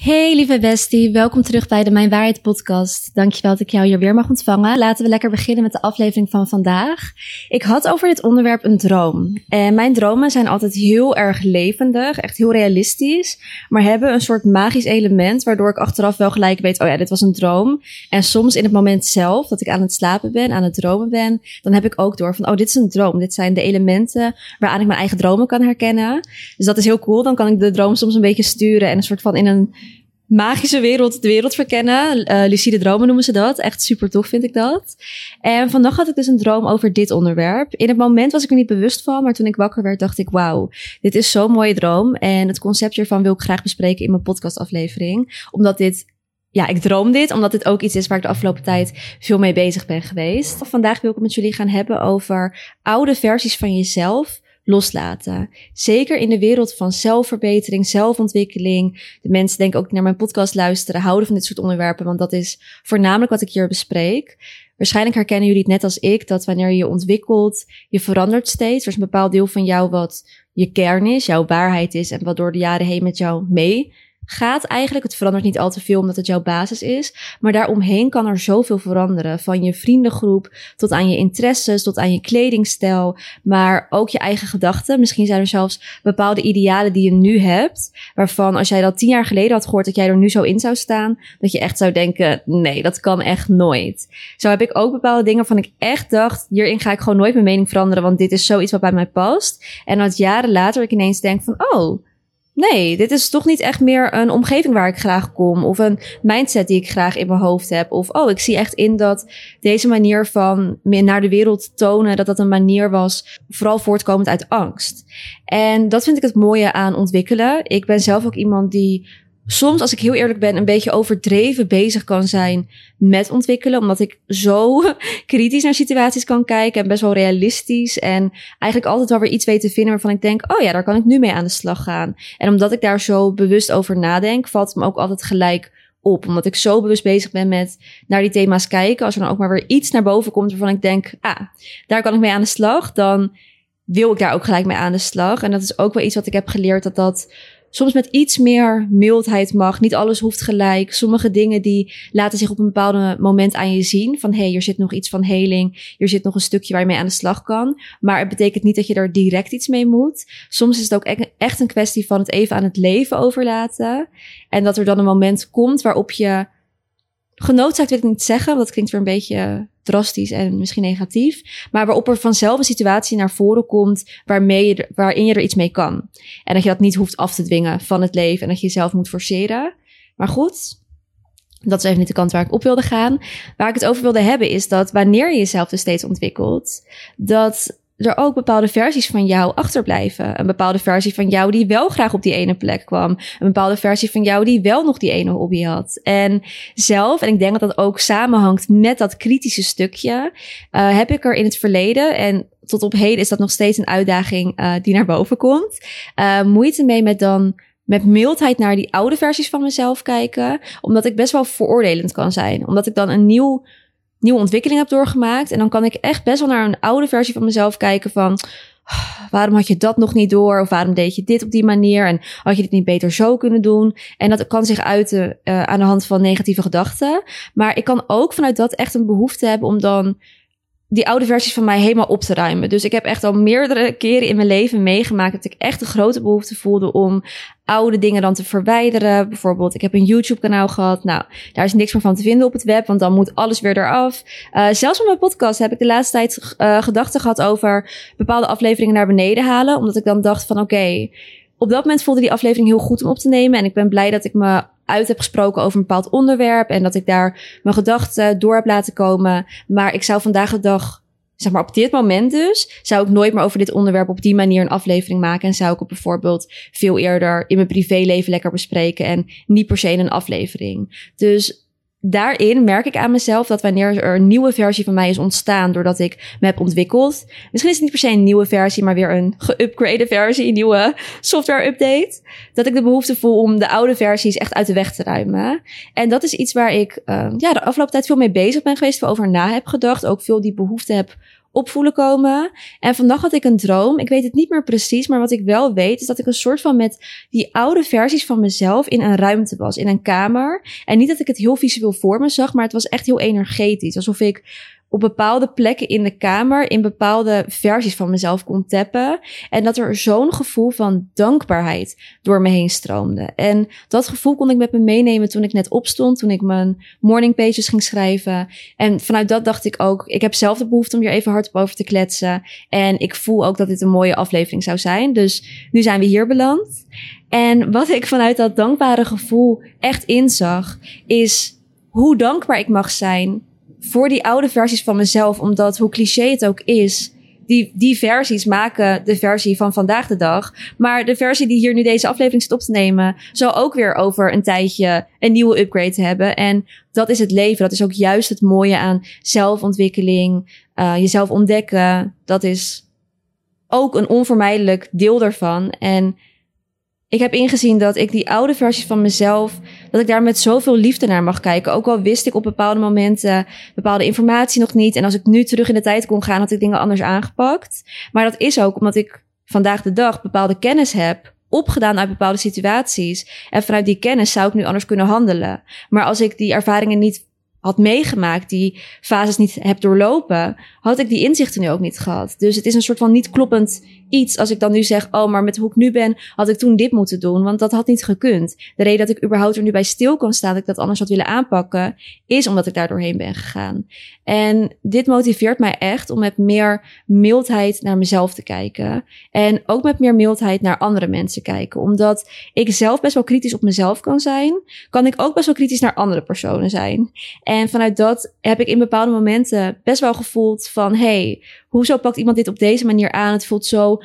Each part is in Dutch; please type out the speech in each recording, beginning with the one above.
Hey lieve bestie, welkom terug bij de Mijn Waarheid podcast. Dankjewel dat ik jou hier weer mag ontvangen. Laten we lekker beginnen met de aflevering van vandaag. Ik had over dit onderwerp een droom. En mijn dromen zijn altijd heel erg levendig, echt heel realistisch, maar hebben een soort magisch element waardoor ik achteraf wel gelijk weet, oh ja, dit was een droom. En soms in het moment zelf, dat ik aan het slapen ben, aan het dromen ben, dan heb ik ook door van, oh dit is een droom. Dit zijn de elementen waaraan ik mijn eigen dromen kan herkennen. Dus dat is heel cool. Dan kan ik de droom soms een beetje sturen en een soort van in een magische wereld, de wereld verkennen. Uh, lucide dromen noemen ze dat. Echt super tof vind ik dat. En vandaag had ik dus een droom over dit onderwerp. In het moment was ik er niet bewust van, maar toen ik wakker werd dacht ik, wauw, dit is zo'n mooie droom. En het concept hiervan wil ik graag bespreken in mijn podcastaflevering. Omdat dit ja, ik droom dit, omdat dit ook iets is waar ik de afgelopen tijd veel mee bezig ben geweest. Vandaag wil ik het met jullie gaan hebben over oude versies van jezelf loslaten. Zeker in de wereld van zelfverbetering, zelfontwikkeling. De mensen denken ook naar mijn podcast luisteren, houden van dit soort onderwerpen, want dat is voornamelijk wat ik hier bespreek. Waarschijnlijk herkennen jullie het net als ik, dat wanneer je je ontwikkelt, je verandert steeds. Er is een bepaald deel van jou wat je kern is, jouw waarheid is en wat door de jaren heen met jou mee gaat eigenlijk. Het verandert niet al te veel omdat het jouw basis is. Maar daaromheen kan er zoveel veranderen. Van je vriendengroep tot aan je interesses, tot aan je kledingstijl. Maar ook je eigen gedachten. Misschien zijn er zelfs bepaalde idealen die je nu hebt. Waarvan als jij dat tien jaar geleden had gehoord dat jij er nu zo in zou staan. Dat je echt zou denken, nee, dat kan echt nooit. Zo heb ik ook bepaalde dingen van ik echt dacht, hierin ga ik gewoon nooit mijn mening veranderen. Want dit is zoiets wat bij mij past. En dat jaren later ik ineens denk van, oh nee, dit is toch niet echt meer een omgeving waar ik graag kom. Of een mindset die ik graag in mijn hoofd heb. Of oh, ik zie echt in dat deze manier van naar de wereld tonen, dat dat een manier was, vooral voortkomend uit angst. En dat vind ik het mooie aan ontwikkelen. Ik ben zelf ook iemand die soms, als ik heel eerlijk ben, een beetje overdreven bezig kan zijn met ontwikkelen. Omdat ik zo kritisch naar situaties kan kijken en best wel realistisch. En eigenlijk altijd wel weer iets weet te vinden waarvan ik denk, oh ja, daar kan ik nu mee aan de slag gaan. En omdat ik daar zo bewust over nadenk, valt het me ook altijd gelijk op. Omdat ik zo bewust bezig ben met naar die thema's kijken. Als er dan ook maar weer iets naar boven komt waarvan ik denk, ah, daar kan ik mee aan de slag. Dan wil ik daar ook gelijk mee aan de slag. En dat is ook wel iets wat ik heb geleerd dat dat soms met iets meer mildheid mag. Niet alles hoeft gelijk. Sommige dingen die laten zich op een bepaald moment aan je zien. Van hé, hey, hier zit nog iets van heling. Hier zit nog een stukje waar je mee aan de slag kan. Maar het betekent niet dat je er direct iets mee moet. Soms is het ook e-, echt een kwestie van het even aan het leven overlaten. En dat er dan een moment komt waarop je genoodzaakt wil ik niet zeggen, want dat klinkt weer een beetje drastisch en misschien negatief. Maar waarop er vanzelf een situatie naar voren komt waarmee waarin je er iets mee kan. En dat je dat niet hoeft af te dwingen van het leven en dat je jezelf moet forceren. Maar goed, dat is even niet de kant waar ik op wilde gaan. Waar ik het over wilde hebben is dat wanneer je jezelf dus steeds ontwikkelt, dat er ook bepaalde versies van jou achterblijven. Een bepaalde versie van jou die wel graag op die ene plek kwam. Een bepaalde versie van jou die wel nog die ene hobby had. En zelf, en ik denk dat dat ook samenhangt met dat kritische stukje, uh, heb ik er in het verleden, en tot op heden is dat nog steeds een uitdaging uh, die naar boven komt, uh, moeite mee met dan met mildheid naar die oude versies van mezelf kijken. Omdat ik best wel veroordelend kan zijn. Omdat ik dan een nieuw nieuwe ontwikkeling heb doorgemaakt. En dan kan ik echt best wel naar een oude versie van mezelf kijken van... Waarom had je dat nog niet door? Of waarom deed je dit op die manier? En had je dit niet beter zo kunnen doen? En dat kan zich uiten uh, aan de hand van negatieve gedachten. Maar ik kan ook vanuit dat echt een behoefte hebben om dan die oude versies van mij helemaal op te ruimen. Dus ik heb echt al meerdere keren in mijn leven meegemaakt dat ik echt een grote behoefte voelde om oude dingen dan te verwijderen. Bijvoorbeeld, ik heb een YouTube-kanaal gehad. Nou, daar is niks meer van te vinden op het web, want dan moet alles weer eraf. Uh, zelfs op mijn podcast heb ik de laatste tijd uh, gedachten gehad over bepaalde afleveringen naar beneden halen. Omdat ik dan dacht van oké, op dat moment voelde die aflevering heel goed om op te nemen. En ik ben blij dat ik me uit heb gesproken over een bepaald onderwerp. En dat ik daar mijn gedachten door heb laten komen. Maar ik zou vandaag de dag, zeg maar op dit moment dus, zou ik nooit meer over dit onderwerp op die manier een aflevering maken. En zou ik het bijvoorbeeld veel eerder in mijn privéleven lekker bespreken. En niet per se in een aflevering. Dus daarin merk ik aan mezelf dat wanneer er een nieuwe versie van mij is ontstaan doordat ik me heb ontwikkeld. Misschien is het niet per se een nieuwe versie, maar weer een geüpgrade versie, een nieuwe software update. Dat ik de behoefte voel om de oude versies echt uit de weg te ruimen. En dat is iets waar ik uh, ja, de afgelopen tijd veel mee bezig ben geweest, veel over na heb gedacht. Ook veel die behoefte heb opvoelen komen. En vandaag had ik een droom. Ik weet het niet meer precies, maar wat ik wel weet is dat ik een soort van met die oude versies van mezelf in een ruimte was, in een kamer. En niet dat ik het heel visueel voor me zag, maar het was echt heel energetisch. Alsof ik op bepaalde plekken in de kamer in bepaalde versies van mezelf kon tappen. En dat er zo'n gevoel van dankbaarheid door me heen stroomde. En dat gevoel kon ik met me meenemen toen ik net opstond, toen ik mijn morning pages ging schrijven. En vanuit dat dacht ik ook, ik heb zelf de behoefte om hier even hardop over te kletsen. En ik voel ook dat dit een mooie aflevering zou zijn. Dus nu zijn we hier beland. En wat ik vanuit dat dankbare gevoel echt inzag, is hoe dankbaar ik mag zijn voor die oude versies van mezelf, omdat hoe cliché het ook is, die, die versies maken de versie van vandaag de dag. Maar de versie die hier nu deze aflevering zit op te nemen, zal ook weer over een tijdje een nieuwe upgrade hebben. En dat is het leven. Dat is ook juist het mooie aan zelfontwikkeling, uh, jezelf ontdekken. Dat is ook een onvermijdelijk deel daarvan. En ik heb ingezien dat ik die oude versies van mezelf, dat ik daar met zoveel liefde naar mag kijken. Ook al wist ik op bepaalde momenten bepaalde informatie nog niet. En als ik nu terug in de tijd kon gaan, had ik dingen anders aangepakt. Maar dat is ook omdat ik vandaag de dag bepaalde kennis heb opgedaan uit bepaalde situaties. En vanuit die kennis zou ik nu anders kunnen handelen. Maar als ik die ervaringen niet had meegemaakt, die fases niet heb doorlopen, had ik die inzichten nu ook niet gehad. Dus het is een soort van niet kloppend iets als ik dan nu zeg, oh, maar met hoe ik nu ben, had ik toen dit moeten doen, want dat had niet gekund. De reden dat ik überhaupt er nu bij stil kan staan, dat ik dat anders had willen aanpakken, is omdat ik daar doorheen ben gegaan. En dit motiveert mij echt om met meer mildheid naar mezelf te kijken. En ook met meer mildheid naar andere mensen kijken. Omdat ik zelf best wel kritisch op mezelf kan zijn, kan ik ook best wel kritisch naar andere personen zijn. En vanuit dat heb ik in bepaalde momenten best wel gevoeld van, hey, hoezo pakt iemand dit op deze manier aan? Het voelt zo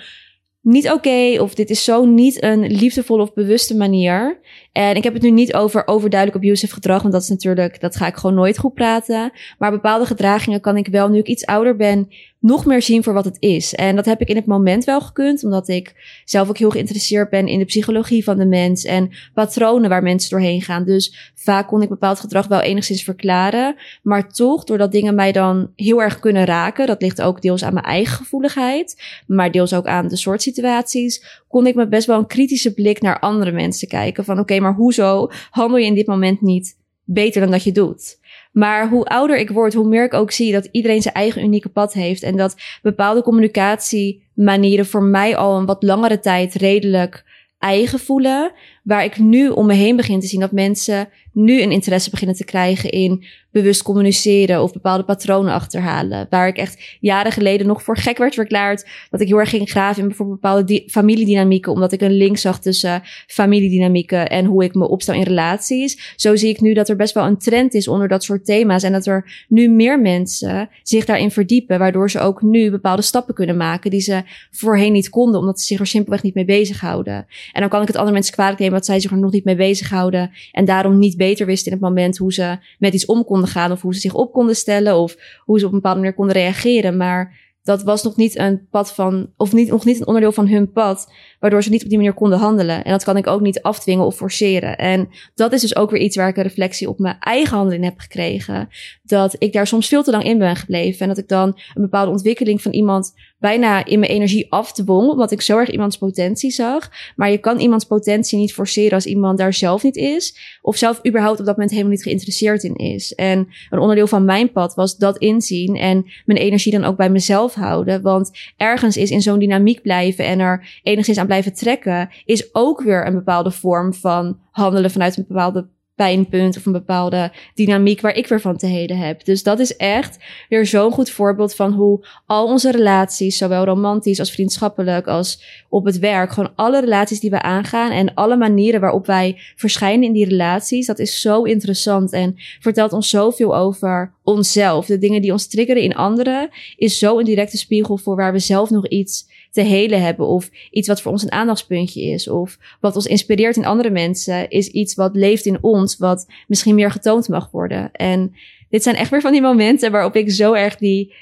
niet oké of dit is zo niet een liefdevolle of bewuste manier. En ik heb het nu niet over overduidelijk abusive gedrag, want dat is natuurlijk, dat ga ik gewoon nooit goed praten. Maar bepaalde gedragingen kan ik wel, nu ik iets ouder ben, nog meer zien voor wat het is. En dat heb ik in het moment wel gekund, omdat ik zelf ook heel geïnteresseerd ben in de psychologie van de mens en patronen waar mensen doorheen gaan. Dus vaak kon ik bepaald gedrag wel enigszins verklaren. Maar toch, doordat dingen mij dan heel erg kunnen raken, dat ligt ook deels aan mijn eigen gevoeligheid, maar deels ook aan de soort situaties, kon ik met best wel een kritische blik naar andere mensen kijken. Van oké, maar hoezo handel je in dit moment niet beter dan dat je doet? Maar hoe ouder ik word, hoe meer ik ook zie dat iedereen zijn eigen unieke pad heeft. En dat bepaalde communicatiemanieren voor mij al een wat langere tijd redelijk eigen voelen. Waar ik nu om me heen begin te zien dat mensen nu een interesse beginnen te krijgen in bewust communiceren of bepaalde patronen achterhalen. Waar ik echt jaren geleden nog voor gek werd verklaard dat ik heel erg ging graven in bijvoorbeeld bepaalde familiedynamieken, omdat ik een link zag tussen familiedynamieken en hoe ik me opstel in relaties. Zo zie ik nu dat er best wel een trend is onder dat soort thema's en dat er nu meer mensen zich daarin verdiepen, waardoor ze ook nu bepaalde stappen kunnen maken die ze voorheen niet konden, omdat ze zich er simpelweg niet mee bezighouden. En dan kan ik het andere mensen kwalijk nemen dat zij zich er nog niet mee bezighouden en daarom niet beter wisten in het moment hoe ze met iets om konden gaan of hoe ze zich op konden stellen of hoe ze op een bepaalde manier konden reageren. Maar dat was nog niet een pad van, of niet, nog niet een onderdeel van hun pad, waardoor ze niet op die manier konden handelen. En dat kan ik ook niet afdwingen of forceren. En dat is dus ook weer iets waar ik een reflectie op mijn eigen handelen heb gekregen. Dat ik daar soms veel te lang in ben gebleven. En dat ik dan een bepaalde ontwikkeling van iemand bijna in mijn energie afdwong, omdat ik zo erg iemands potentie zag. Maar je kan iemands potentie niet forceren als iemand daar zelf niet is, of zelf überhaupt op dat moment helemaal niet geïnteresseerd in is. En een onderdeel van mijn pad was dat inzien en mijn energie dan ook bij mezelf houden. Want ergens is in zo'n dynamiek blijven en er enigszins aan blijven trekken, is ook weer een bepaalde vorm van handelen vanuit een bepaalde pijnpunt of een bepaalde dynamiek waar ik weer van te heden heb. Dus dat is echt weer zo'n goed voorbeeld van hoe al onze relaties, zowel romantisch als vriendschappelijk als op het werk, gewoon alle relaties die we aangaan en alle manieren waarop wij verschijnen in die relaties, dat is zo interessant en vertelt ons zoveel over onszelf. De dingen die ons triggeren in anderen is zo een directe spiegel voor waar we zelf nog iets te helen hebben. Of iets wat voor ons een aandachtspuntje is. Of wat ons inspireert in andere mensen. Is iets wat leeft in ons. Wat misschien meer getoond mag worden. En dit zijn echt weer van die momenten waarop ik zo erg die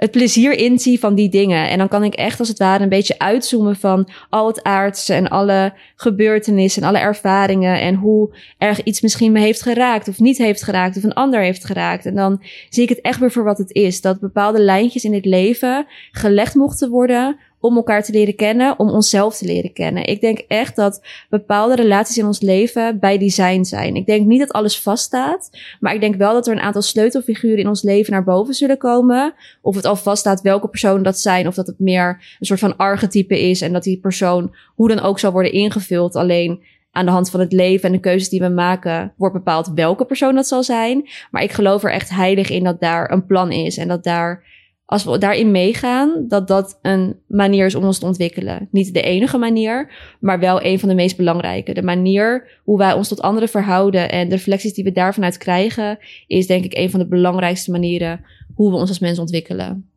het plezier inzie van die dingen. En dan kan ik echt als het ware een beetje uitzoomen van al het aardse en alle gebeurtenissen en alle ervaringen en hoe erg iets misschien me heeft geraakt of niet heeft geraakt of een ander heeft geraakt. En dan zie ik het echt weer voor wat het is. Dat bepaalde lijntjes in het leven gelegd mochten worden om elkaar te leren kennen, om onszelf te leren kennen. Ik denk echt dat bepaalde relaties in ons leven bij design zijn. Ik denk niet dat alles vaststaat, maar ik denk wel dat er een aantal sleutelfiguren in ons leven naar boven zullen komen. Of het al vaststaat welke personen dat zijn, of dat het meer een soort van archetype is en dat die persoon hoe dan ook zal worden ingevuld. Alleen aan de hand van het leven en de keuzes die we maken, wordt bepaald welke persoon dat zal zijn. Maar ik geloof er echt heilig in dat daar een plan is en dat daar als we daarin meegaan, dat dat een manier is om ons te ontwikkelen. Niet de enige manier, maar wel een van de meest belangrijke. De manier hoe wij ons tot anderen verhouden en de reflecties die we daarvan uit krijgen, is denk ik een van de belangrijkste manieren hoe we ons als mensen ontwikkelen.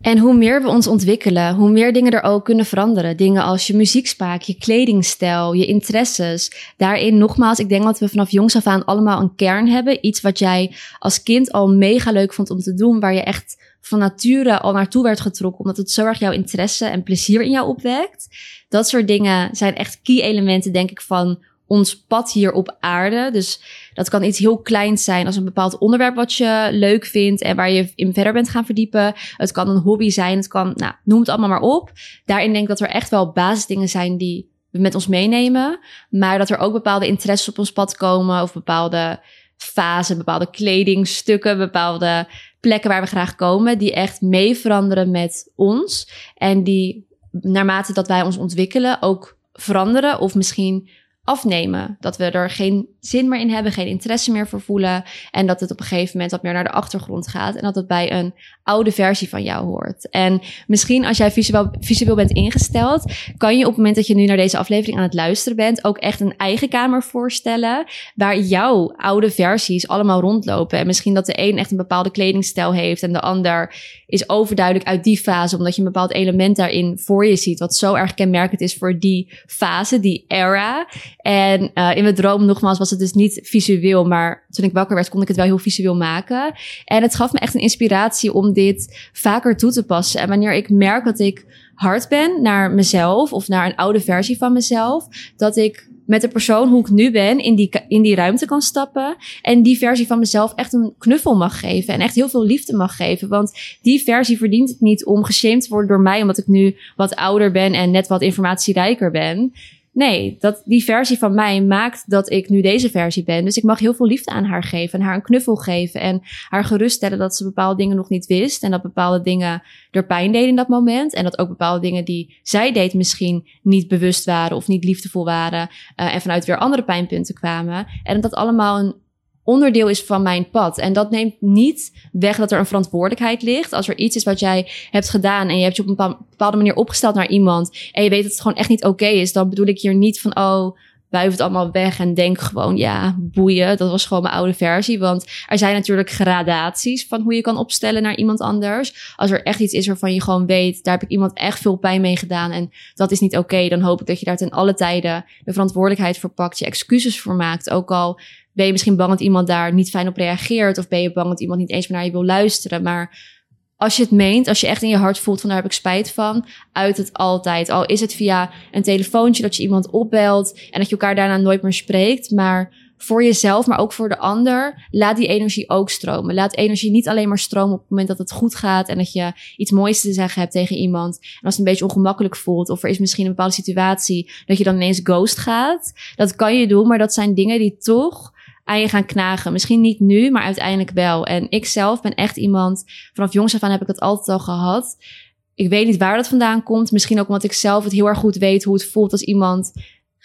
En hoe meer we ons ontwikkelen, hoe meer dingen er ook kunnen veranderen. Dingen als je muziekspraak, je kledingstijl, je interesses. Daarin nogmaals, ik denk dat we vanaf jongs af aan allemaal een kern hebben. Iets wat jij als kind al mega leuk vond om te doen, waar je echt van nature al naartoe werd getrokken, omdat het zo erg jouw interesse en plezier in jou opwekt. Dat soort dingen zijn echt key elementen, denk ik, van ons pad hier op aarde. Dus dat kan iets heel kleins zijn als een bepaald onderwerp wat je leuk vindt en waar je in verder bent gaan verdiepen. Het kan een hobby zijn, het kan, nou, noem het allemaal maar op. Daarin denk ik dat er echt wel basisdingen zijn die we met ons meenemen, maar dat er ook bepaalde interesses op ons pad komen of bepaalde fasen, bepaalde kledingstukken, bepaalde plekken waar we graag komen, die echt mee veranderen met ons. En die naarmate dat wij ons ontwikkelen ook veranderen of misschien afnemen. Dat we er geen zin meer in hebben, geen interesse meer voor voelen. En dat het op een gegeven moment wat meer naar de achtergrond gaat. En dat het bij een oude versie van jou hoort. En misschien als jij visueel, visueel bent ingesteld, kan je op het moment dat je nu naar deze aflevering aan het luisteren bent, ook echt een eigen kamer voorstellen. Waar jouw oude versies allemaal rondlopen. En misschien dat de een echt een bepaalde kledingstijl heeft en de ander is overduidelijk uit die fase, omdat je een bepaald element daarin voor je ziet, wat zo erg kenmerkend is voor die fase, die era. En uh, in mijn droom, nogmaals, was het dus niet visueel, maar toen ik wakker werd, kon ik het wel heel visueel maken. En het gaf me echt een inspiratie om dit vaker toe te passen. En wanneer ik merk dat ik hard ben naar mezelf of naar een oude versie van mezelf, dat ik met de persoon hoe ik nu ben in die, in die ruimte kan stappen. En die versie van mezelf echt een knuffel mag geven. En echt heel veel liefde mag geven. Want die versie verdient het niet om geshamed te worden door mij. Omdat ik nu wat ouder ben en net wat informatierijker ben. Nee, dat, die versie van mij maakt dat ik nu deze versie ben. Dus ik mag heel veel liefde aan haar geven en haar een knuffel geven. En haar geruststellen dat ze bepaalde dingen nog niet wist. En dat bepaalde dingen er pijn deden in dat moment. En dat ook bepaalde dingen die zij deed misschien niet bewust waren of niet liefdevol waren. Uh, en vanuit weer andere pijnpunten kwamen. En dat allemaal een onderdeel is van mijn pad. En dat neemt niet weg dat er een verantwoordelijkheid ligt. Als er iets is wat jij hebt gedaan en je hebt je op een bepaalde manier opgesteld naar iemand en je weet dat het gewoon echt niet oké is, dan bedoel ik hier niet van, oh, wuif het allemaal weg en denk gewoon, ja, boeien. Dat was gewoon mijn oude versie. Want er zijn natuurlijk gradaties van hoe je kan opstellen naar iemand anders. Als er echt iets is waarvan je gewoon weet, daar heb ik iemand echt veel pijn mee gedaan en dat is niet oké, dan hoop ik dat je daar ten alle tijden de verantwoordelijkheid voor pakt, je excuses voor maakt. Ook al ben je misschien bang dat iemand daar niet fijn op reageert. Of ben je bang dat iemand niet eens meer naar je wil luisteren. Maar als je het meent, als je echt in je hart voelt van daar heb ik spijt van, uit het altijd. Al is het via een telefoontje dat je iemand opbelt en dat je elkaar daarna nooit meer spreekt. Maar voor jezelf, maar ook voor de ander, laat die energie ook stromen. Laat energie niet alleen maar stromen op het moment dat het goed gaat en dat je iets moois te zeggen hebt tegen iemand. En als het een beetje ongemakkelijk voelt of er is misschien een bepaalde situatie dat je dan ineens ghost gaat. Dat kan je doen, maar dat zijn dingen die toch aan je gaan knagen. Misschien niet nu, maar uiteindelijk wel. En ik zelf ben echt iemand, vanaf jongs af aan heb ik dat altijd al gehad. Ik weet niet waar dat vandaan komt. Misschien ook omdat ik zelf het heel erg goed weet hoe het voelt als iemand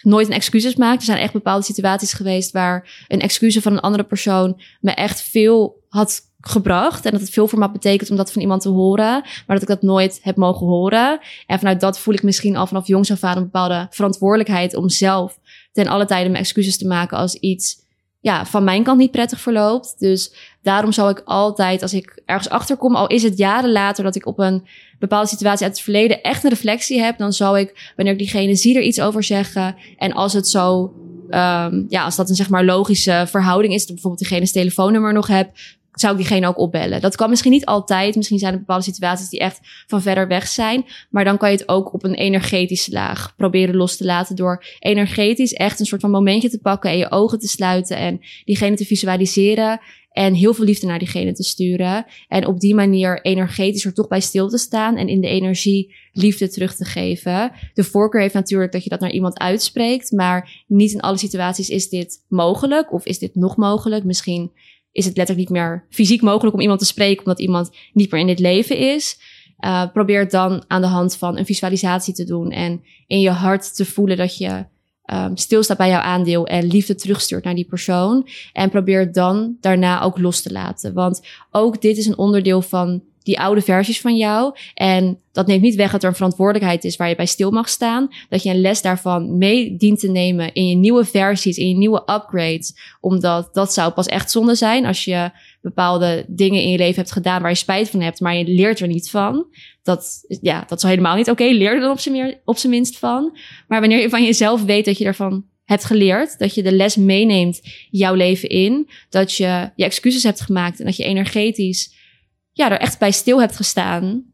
nooit een excuses maakt. Er zijn echt bepaalde situaties geweest waar een excuus van een andere persoon me echt veel had gebracht. En dat het veel voor me betekent om dat van iemand te horen. Maar dat ik dat nooit heb mogen horen. En vanuit dat voel ik misschien al vanaf jongs af aan een bepaalde verantwoordelijkheid om zelf ten alle tijde mijn excuses te maken als iets ja, van mijn kant niet prettig verloopt. Dus daarom zal ik altijd, als ik ergens achterkom, al is het jaren later dat ik op een bepaalde situatie uit het verleden echt een reflectie heb, dan zal ik, wanneer ik diegene zie, er iets over zeggen. En als het zo, um, ja, als dat een zeg maar logische verhouding is, dat bijvoorbeeld diegene's telefoonnummer nog heb, zou ik diegene ook opbellen. Dat kan misschien niet altijd. Misschien zijn er bepaalde situaties die echt van verder weg zijn. Maar dan kan je het ook op een energetische laag proberen los te laten. Door energetisch echt een soort van momentje te pakken en je ogen te sluiten en diegene te visualiseren. En heel veel liefde naar diegene te sturen. En op die manier energetisch er toch bij stil te staan. En in de energie liefde terug te geven. De voorkeur heeft natuurlijk dat je dat naar iemand uitspreekt. Maar niet in alle situaties is dit mogelijk. Of is dit nog mogelijk. Misschien is het letterlijk niet meer fysiek mogelijk om iemand te spreken. Omdat iemand niet meer in dit leven is. Uh, probeer het dan aan de hand van een visualisatie te doen. En in je hart te voelen dat je um, stilstaat bij jouw aandeel en liefde terugstuurt naar die persoon. En probeer dan daarna ook los te laten. Want ook dit is een onderdeel van die oude versies van jou. En dat neemt niet weg dat er een verantwoordelijkheid is waar je bij stil mag staan. Dat je een les daarvan mee dient te nemen in je nieuwe versies, in je nieuwe upgrades. Omdat dat zou pas echt zonde zijn als je bepaalde dingen in je leven hebt gedaan waar je spijt van hebt, maar je leert er niet van. Dat, ja, dat is helemaal niet oké. Leer er dan op zijn, op zijn minst van. Maar wanneer je van jezelf weet dat je ervan hebt geleerd, dat je de les meeneemt jouw leven in, dat je je excuses hebt gemaakt en dat je energetisch ja, er echt bij stil hebt gestaan,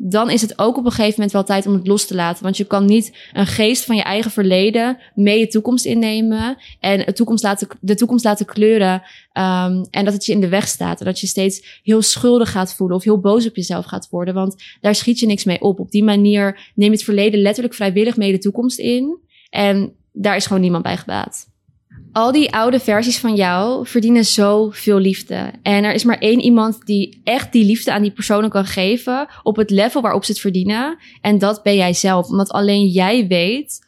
dan is het ook op een gegeven moment wel tijd om het los te laten. Want je kan niet een geest van je eigen verleden mee je toekomst innemen en de toekomst laten, de toekomst laten kleuren. Um, en dat het je in de weg staat. En dat je steeds heel schuldig gaat voelen of heel boos op jezelf gaat worden. Want daar schiet je niks mee op. Op die manier neem je het verleden letterlijk vrijwillig mee de toekomst in. En daar is gewoon niemand bij gebaat. Al die oude versies van jou verdienen zoveel liefde. En er is maar één iemand die echt die liefde aan die personen kan geven op het level waarop ze het verdienen. En dat ben jij zelf. Omdat alleen jij weet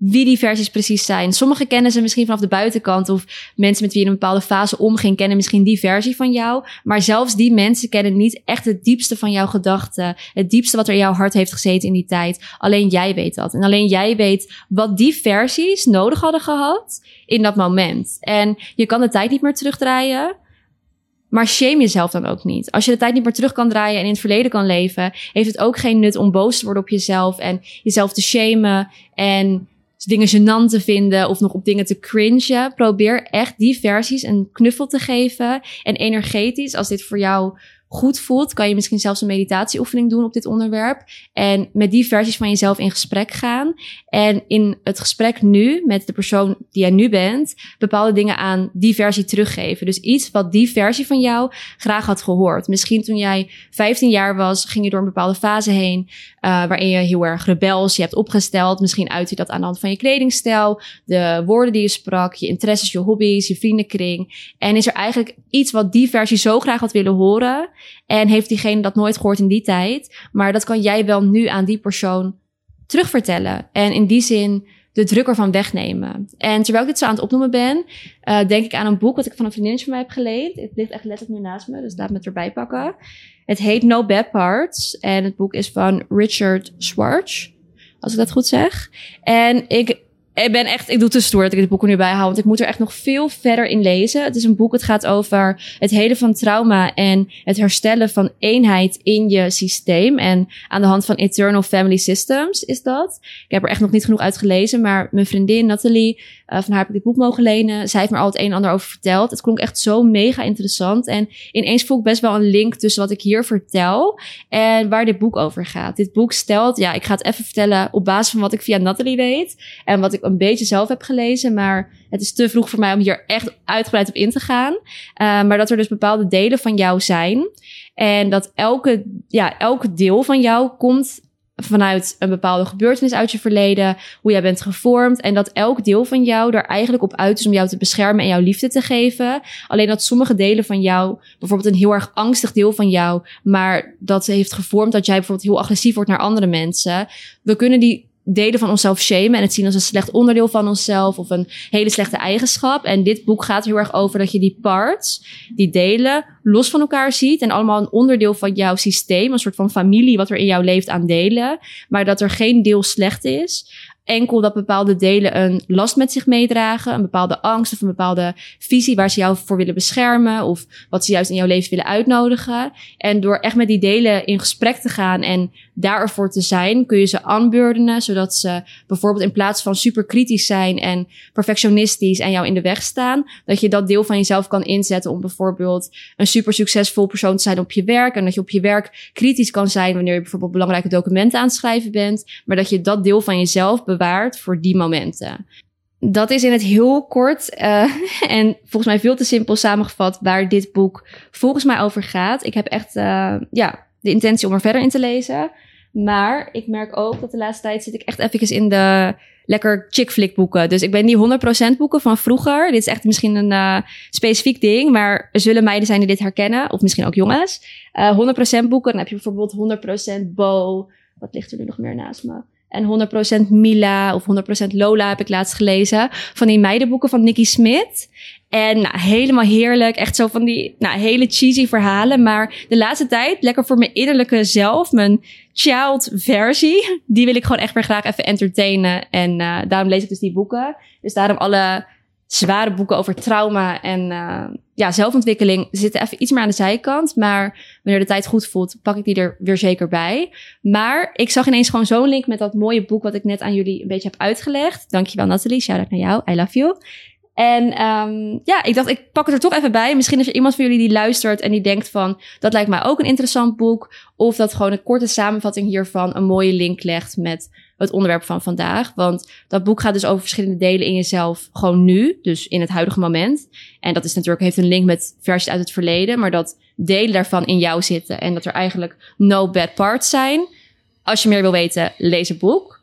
wie die versies precies zijn. Sommigen kennen ze misschien vanaf de buitenkant of mensen met wie je in een bepaalde fase omging kennen misschien die versie van jou. Maar zelfs die mensen kennen niet echt het diepste van jouw gedachten. Het diepste wat er in jouw hart heeft gezeten in die tijd. Alleen jij weet dat. En alleen jij weet wat die versies nodig hadden gehad in dat moment. En je kan de tijd niet meer terugdraaien. Maar shame jezelf dan ook niet. Als je de tijd niet meer terug kan draaien en in het verleden kan leven, heeft het ook geen nut om boos te worden op jezelf en jezelf te shamen en dingen gênant te vinden of nog op dingen te cringen. Probeer echt die versies een knuffel te geven. En energetisch, als dit voor jou goed voelt, kan je misschien zelfs een meditatieoefening doen op dit onderwerp. En met die versies van jezelf in gesprek gaan. En in het gesprek nu, met de persoon die jij nu bent, bepaalde dingen aan die versie teruggeven. Dus iets wat die versie van jou graag had gehoord. Misschien toen jij 15 jaar was, ging je door een bepaalde fase heen, uh, waarin je heel erg rebels je hebt opgesteld. Misschien uit je dat aan de hand van je kledingstijl, de woorden die je sprak, je interesses, je hobby's, je vriendenkring. En is er eigenlijk iets wat die versie zo graag had willen horen, en heeft diegene dat nooit gehoord in die tijd. Maar dat kan jij wel nu aan die persoon terugvertellen. En in die zin de druk ervan wegnemen. En terwijl ik dit zo aan het opnoemen ben, uh, denk ik aan een boek wat ik van een vriendin van mij heb geleend. Het ligt echt letterlijk nu naast me, dus laat me het erbij pakken. Het heet No Bad Parts. En het boek is van Richard Schwartz. Als ik dat goed zeg. En ik ik ben echt, ik doe stoer dat ik dit boek er nu bij haal, want ik moet er echt nog veel verder in lezen. Het is een boek, het gaat over het hele van trauma en het herstellen van eenheid in je systeem. En aan de hand van Eternal Family Systems is dat. Ik heb er echt nog niet genoeg uit gelezen, maar mijn vriendin Nathalie, uh, van haar heb ik dit boek mogen lenen. Zij heeft me al het een en ander over verteld. Het klonk echt zo mega interessant. En ineens voel ik best wel een link tussen wat ik hier vertel en waar dit boek over gaat. Dit boek stelt, ja, ik ga het even vertellen op basis van wat ik via Nathalie weet en wat ik een beetje zelf heb gelezen, maar het is te vroeg voor mij om hier echt uitgebreid op in te gaan. Uh, maar dat er dus bepaalde delen van jou zijn. En dat elke, ja, elke deel van jou komt vanuit een bepaalde gebeurtenis uit je verleden, hoe jij bent gevormd en dat elk deel van jou er eigenlijk op uit is om jou te beschermen en jouw liefde te geven. Alleen dat sommige delen van jou, bijvoorbeeld een heel erg angstig deel van jou, maar dat heeft gevormd dat jij bijvoorbeeld heel agressief wordt naar andere mensen. We kunnen die delen van onszelf shamen en het zien als een slecht onderdeel van onszelf of een hele slechte eigenschap. En dit boek gaat heel erg over dat je die parts, die delen, los van elkaar ziet en allemaal een onderdeel van jouw systeem, een soort van familie wat er in jou leeft aan delen, maar dat er geen deel slecht is enkel dat bepaalde delen een last met zich meedragen, een bepaalde angst of een bepaalde visie waar ze jou voor willen beschermen of wat ze juist in jouw leven willen uitnodigen. En door echt met die delen in gesprek te gaan en daarvoor te zijn, kun je ze aanbeurdenen, zodat ze bijvoorbeeld in plaats van super kritisch zijn en perfectionistisch en jou in de weg staan, dat je dat deel van jezelf kan inzetten om bijvoorbeeld een super succesvol persoon te zijn op je werk en dat je op je werk kritisch kan zijn wanneer je bijvoorbeeld belangrijke documenten aan het schrijven bent, maar dat je dat deel van jezelf bewaart voor die momenten dat is in het heel kort uh, en volgens mij veel te simpel samengevat waar dit boek volgens mij over gaat. Ik heb echt uh, ja, de intentie om er verder in te lezen. Maar ik merk ook dat de laatste tijd zit ik echt even in de lekker chick flick boeken. Dus ik ben die 100% boeken van vroeger. Dit is echt misschien een uh, specifiek ding, maar er zullen meiden zijn die dit herkennen. Of misschien ook jongens. Uh, 100% boeken, dan heb je bijvoorbeeld 100% Bo. Wat ligt er nu nog meer naast me? En 100% Mila of 100% Lola heb ik laatst gelezen. Van die meidenboeken van Nicky Smith. En nou, helemaal heerlijk. Echt zo van die nou, hele cheesy verhalen. Maar de laatste tijd, lekker voor mijn innerlijke zelf, mijn child versie. Die wil ik gewoon echt weer graag even entertainen. En uh, daarom lees ik dus die boeken. Dus daarom alle zware boeken over trauma en uh, ja, zelfontwikkeling zitten even iets meer aan de zijkant. Maar wanneer de tijd goed voelt, pak ik die er weer zeker bij. Maar ik zag ineens gewoon zo'n link met dat mooie boek wat ik net aan jullie een beetje heb uitgelegd. Dankjewel Nathalie, shout-out naar jou, I love you. En um, ja, ik dacht, ik pak het er toch even bij. Misschien is er iemand van jullie die luistert en die denkt van, dat lijkt mij ook een interessant boek. Of dat gewoon een korte samenvatting hiervan een mooie link legt met het onderwerp van vandaag. Want dat boek gaat dus over verschillende delen in jezelf, gewoon nu, dus in het huidige moment. En dat is natuurlijk, heeft een link met versies uit het verleden, maar dat delen daarvan in jou zitten en dat er eigenlijk no bad parts zijn. Als je meer wil weten, lees het boek.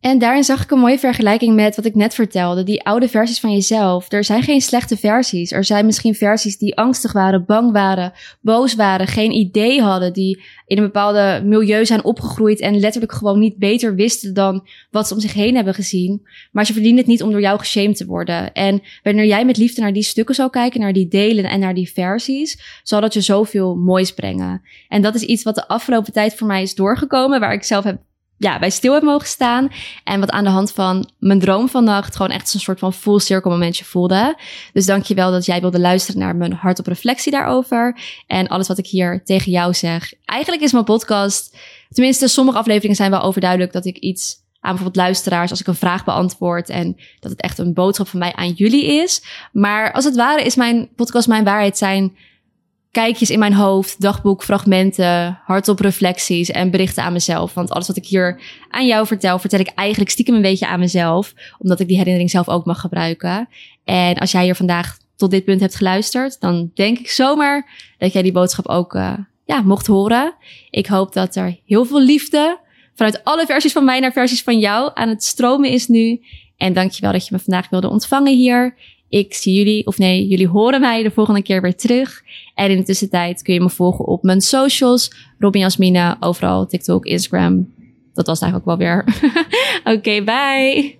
En daarin zag ik een mooie vergelijking met wat ik net vertelde. Die oude versies van jezelf. Er zijn geen slechte versies. Er zijn misschien versies die angstig waren, bang waren, boos waren, geen idee hadden. Die in een bepaalde milieu zijn opgegroeid en letterlijk gewoon niet beter wisten dan wat ze om zich heen hebben gezien. Maar ze verdienen het niet om door jou geshamed te worden. En wanneer jij met liefde naar die stukken zou kijken, naar die delen en naar die versies, zal dat je zoveel moois brengen. En dat is iets wat de afgelopen tijd voor mij is doorgekomen, waar ik zelf heb ja, bij stil heb mogen staan. En wat aan de hand van mijn droom vannacht gewoon echt een soort van full circle momentje voelde. Dus dankjewel dat jij wilde luisteren naar mijn hart op reflectie daarover. En alles wat ik hier tegen jou zeg. Eigenlijk is mijn podcast, tenminste sommige afleveringen zijn wel overduidelijk dat ik iets aan bijvoorbeeld luisteraars als ik een vraag beantwoord en dat het echt een boodschap van mij aan jullie is. Maar als het ware is mijn podcast mijn waarheid zijn kijkjes in mijn hoofd, dagboek, fragmenten, hardop reflecties en berichten aan mezelf. Want alles wat ik hier aan jou vertel, vertel ik eigenlijk stiekem een beetje aan mezelf, omdat ik die herinnering zelf ook mag gebruiken. En als jij hier vandaag tot dit punt hebt geluisterd, dan denk ik zomaar dat jij die boodschap ook uh, ja, mocht horen. Ik hoop dat er heel veel liefde vanuit alle versies van mij naar versies van jou aan het stromen is nu. En dankjewel dat je me vandaag wilde ontvangen hier. Ik zie jullie, of nee, jullie horen mij de volgende keer weer terug. En in de tussentijd kun je me volgen op mijn socials. Robin Jasmina, overal TikTok, Instagram. Dat was het eigenlijk wel weer. Oké, bye!